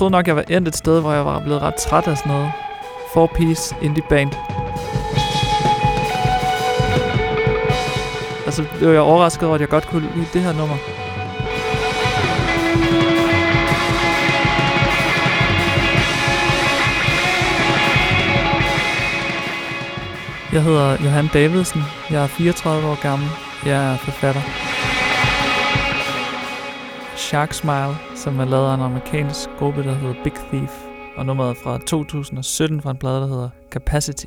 troede nok, jeg var endt et sted, hvor jeg var blevet ret træt af sådan noget four-piece indie band. Altså, blev jeg overrasket over, at jeg godt kunne lide det her nummer. Jeg hedder Johan Davidsen. Jeg er 34 år gammel. Jeg er forfatter. Shark Smile, som er lavet af en amerikansk gruppe, der hedder Big Thief. Og nummeret fra 2017 fra en plade, der hedder Capacity.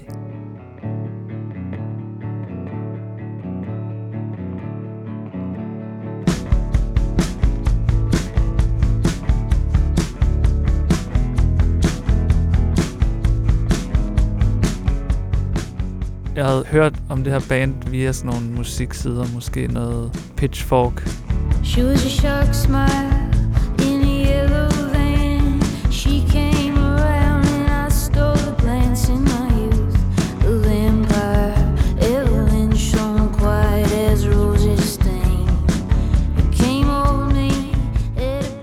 Jeg havde hørt om det her band via sådan nogle musiksider, måske noget Pitchfork. She was a shark smile in a yellow van. She came around and I stole the glance in my youth. The vampire, Evelyn shone quiet as roses stain. It came over me.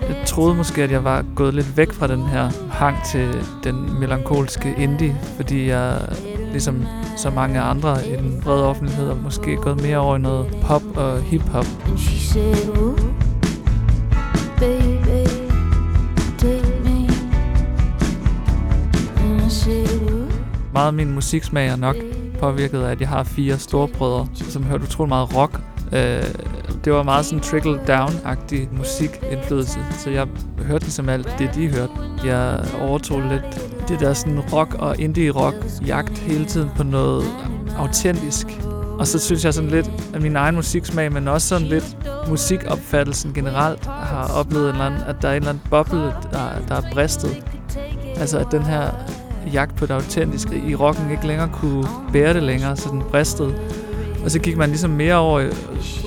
Jeg troede måske, at jeg var gået lidt væk fra den her hang til den melankolske indie, fordi jeg ligesom så mange andre i den brede offentlighed, og måske gået mere over i noget pop og hip-hop. Meget af min musiksmag er nok påvirket af, at jeg har fire storebrødre, som hørte utrolig meget rock. Øh, det var meget sådan trickle-down-agtig musikindflydelse, så jeg hørte ligesom alt det, de hørte. Jeg overtog lidt det der sådan rock og indie-rock jagt hele tiden på noget autentisk. Og så synes jeg sådan lidt, at min egen musiksmag, men også sådan lidt musikopfattelsen generelt, har oplevet en eller anden, at der er en eller anden boble, der, der er bristet. Altså at den her jagt på det autentiske i rocken ikke længere kunne bære det længere, så den bristede. Og så gik man ligesom mere over,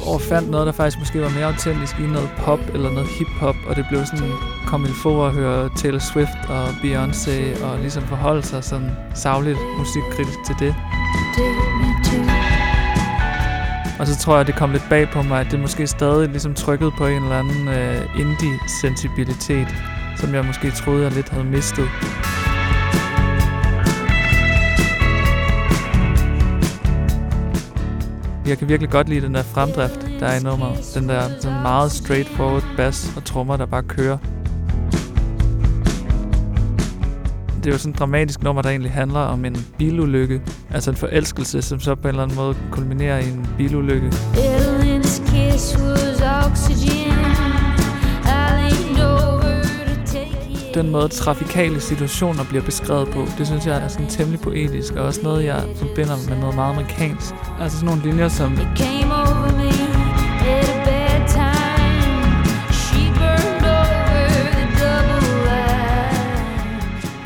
over fandt noget, der faktisk måske var mere autentisk i noget pop eller noget hip-hop, og det blev sådan kom få at høre Taylor Swift og Beyoncé og ligesom forholde sig sådan savligt musikkritisk til det. Og så tror jeg, det kom lidt bag på mig, at det måske stadig ligesom trykkede på en eller anden øh, indie-sensibilitet, som jeg måske troede, jeg lidt havde mistet. Jeg kan virkelig godt lide den der fremdrift, der er i nummeret. Den der sådan meget straightforward bass og trommer, der bare kører. Det er jo sådan et dramatisk nummer, der egentlig handler om en bilulykke. Altså en forelskelse, som så på en eller anden måde kulminerer i en bilulykke. kiss was oxygen. Den måde, trafikale situationer bliver beskrevet på, det synes jeg er sådan temmelig poetisk, og også noget, jeg forbinder med noget meget amerikansk. Altså sådan nogle linjer som...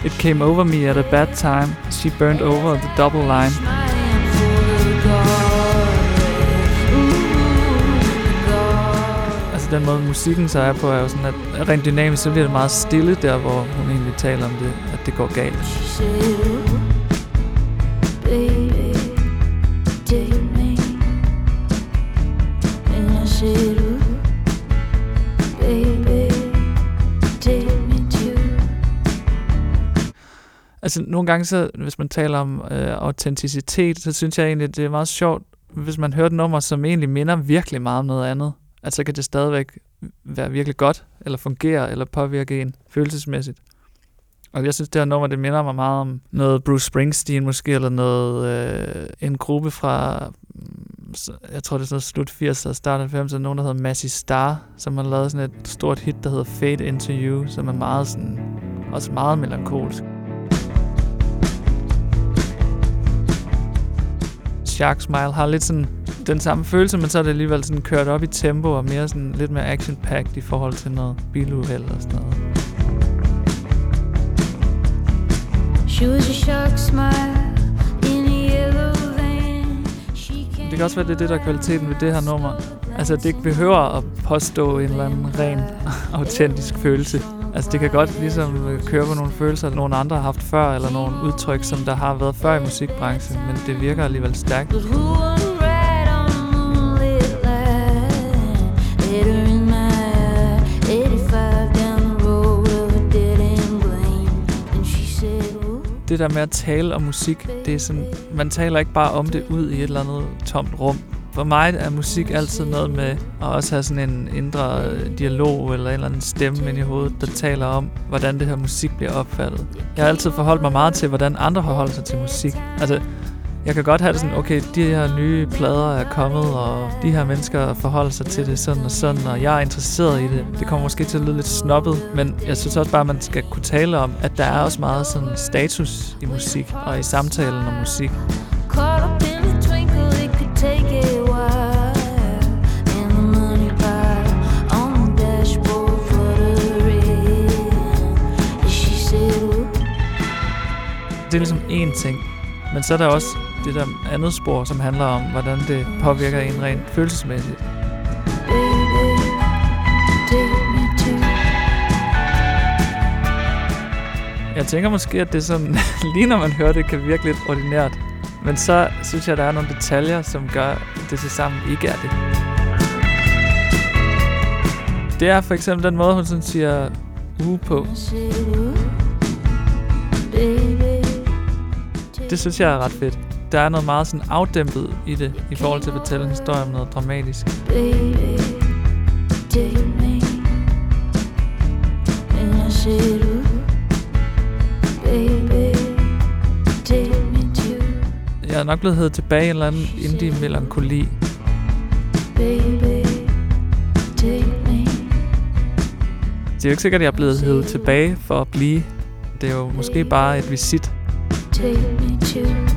It came over me at a bad time. She burned over the double line. Altså den måde musikken så er på, er jo sådan, at rent dynamisk, så bliver det meget stille der, hvor hun egentlig taler om det, at det går galt. Altså nogle gange, så, hvis man taler om øh, autenticitet, så synes jeg egentlig, det er meget sjovt, hvis man hører et nummer, som egentlig minder virkelig meget om noget andet at så kan det stadigvæk være virkelig godt, eller fungere, eller påvirke en følelsesmæssigt. Og jeg synes, det her nummer, det minder mig meget om noget Bruce Springsteen måske, eller noget, øh, en gruppe fra, mm, jeg tror det er sådan slut 80'erne, start 90'erne, nogen der hedder Massey Star, som har lavet sådan et stort hit, der hedder Fade Into You, som er meget sådan, også meget melankolsk. Shark Smile har lidt sådan den samme følelse, men så er det alligevel sådan kørt op i tempo og mere sådan lidt mere action-packed i forhold til noget biluheld og sådan noget. She was a shark smile. Det kan også være, det er det, der er kvaliteten ved det her nummer. Altså, det ikke behøver at påstå en eller anden ren, autentisk følelse. Altså det kan godt ligesom køre på nogle følelser, nogle andre har haft før, eller nogle udtryk, som der har været før i musikbranchen, men det virker alligevel stærkt. Det der med at tale om musik, det er sådan, man taler ikke bare om det ud i et eller andet tomt rum. For mig er musik altid noget med at også have sådan en indre dialog eller en eller anden stemme ind i hovedet, der taler om, hvordan det her musik bliver opfattet. Jeg har altid forholdt mig meget til, hvordan andre har holdt sig til musik. Altså, jeg kan godt have det sådan, okay, de her nye plader er kommet, og de her mennesker forholder sig til det sådan og sådan, og jeg er interesseret i det. Det kommer måske til at lyde lidt snobbet, men jeg synes også bare, at man skal kunne tale om, at der er også meget sådan status i musik og i samtalen om musik. Det er ligesom én ting, men så er der også det der andet spor, som handler om, hvordan det påvirker en rent følelsesmæssigt. Jeg tænker måske, at det sådan, lige når man hører det, kan virke lidt ordinært. Men så synes jeg, at der er nogle detaljer, som gør, at det til sammen ikke er det. Det er for eksempel den måde, hun sådan siger uge på. Det synes jeg er ret fedt der er noget meget sådan afdæmpet i det, i forhold til at fortælle en historie om noget dramatisk. Baby, me. Baby, Jeg er nok blevet heddet tilbage i en eller anden indie-melankoli. Baby, det er jo ikke sikkert, at jeg er blevet heddet tilbage for at blive. Det er jo måske bare et visit. Take me to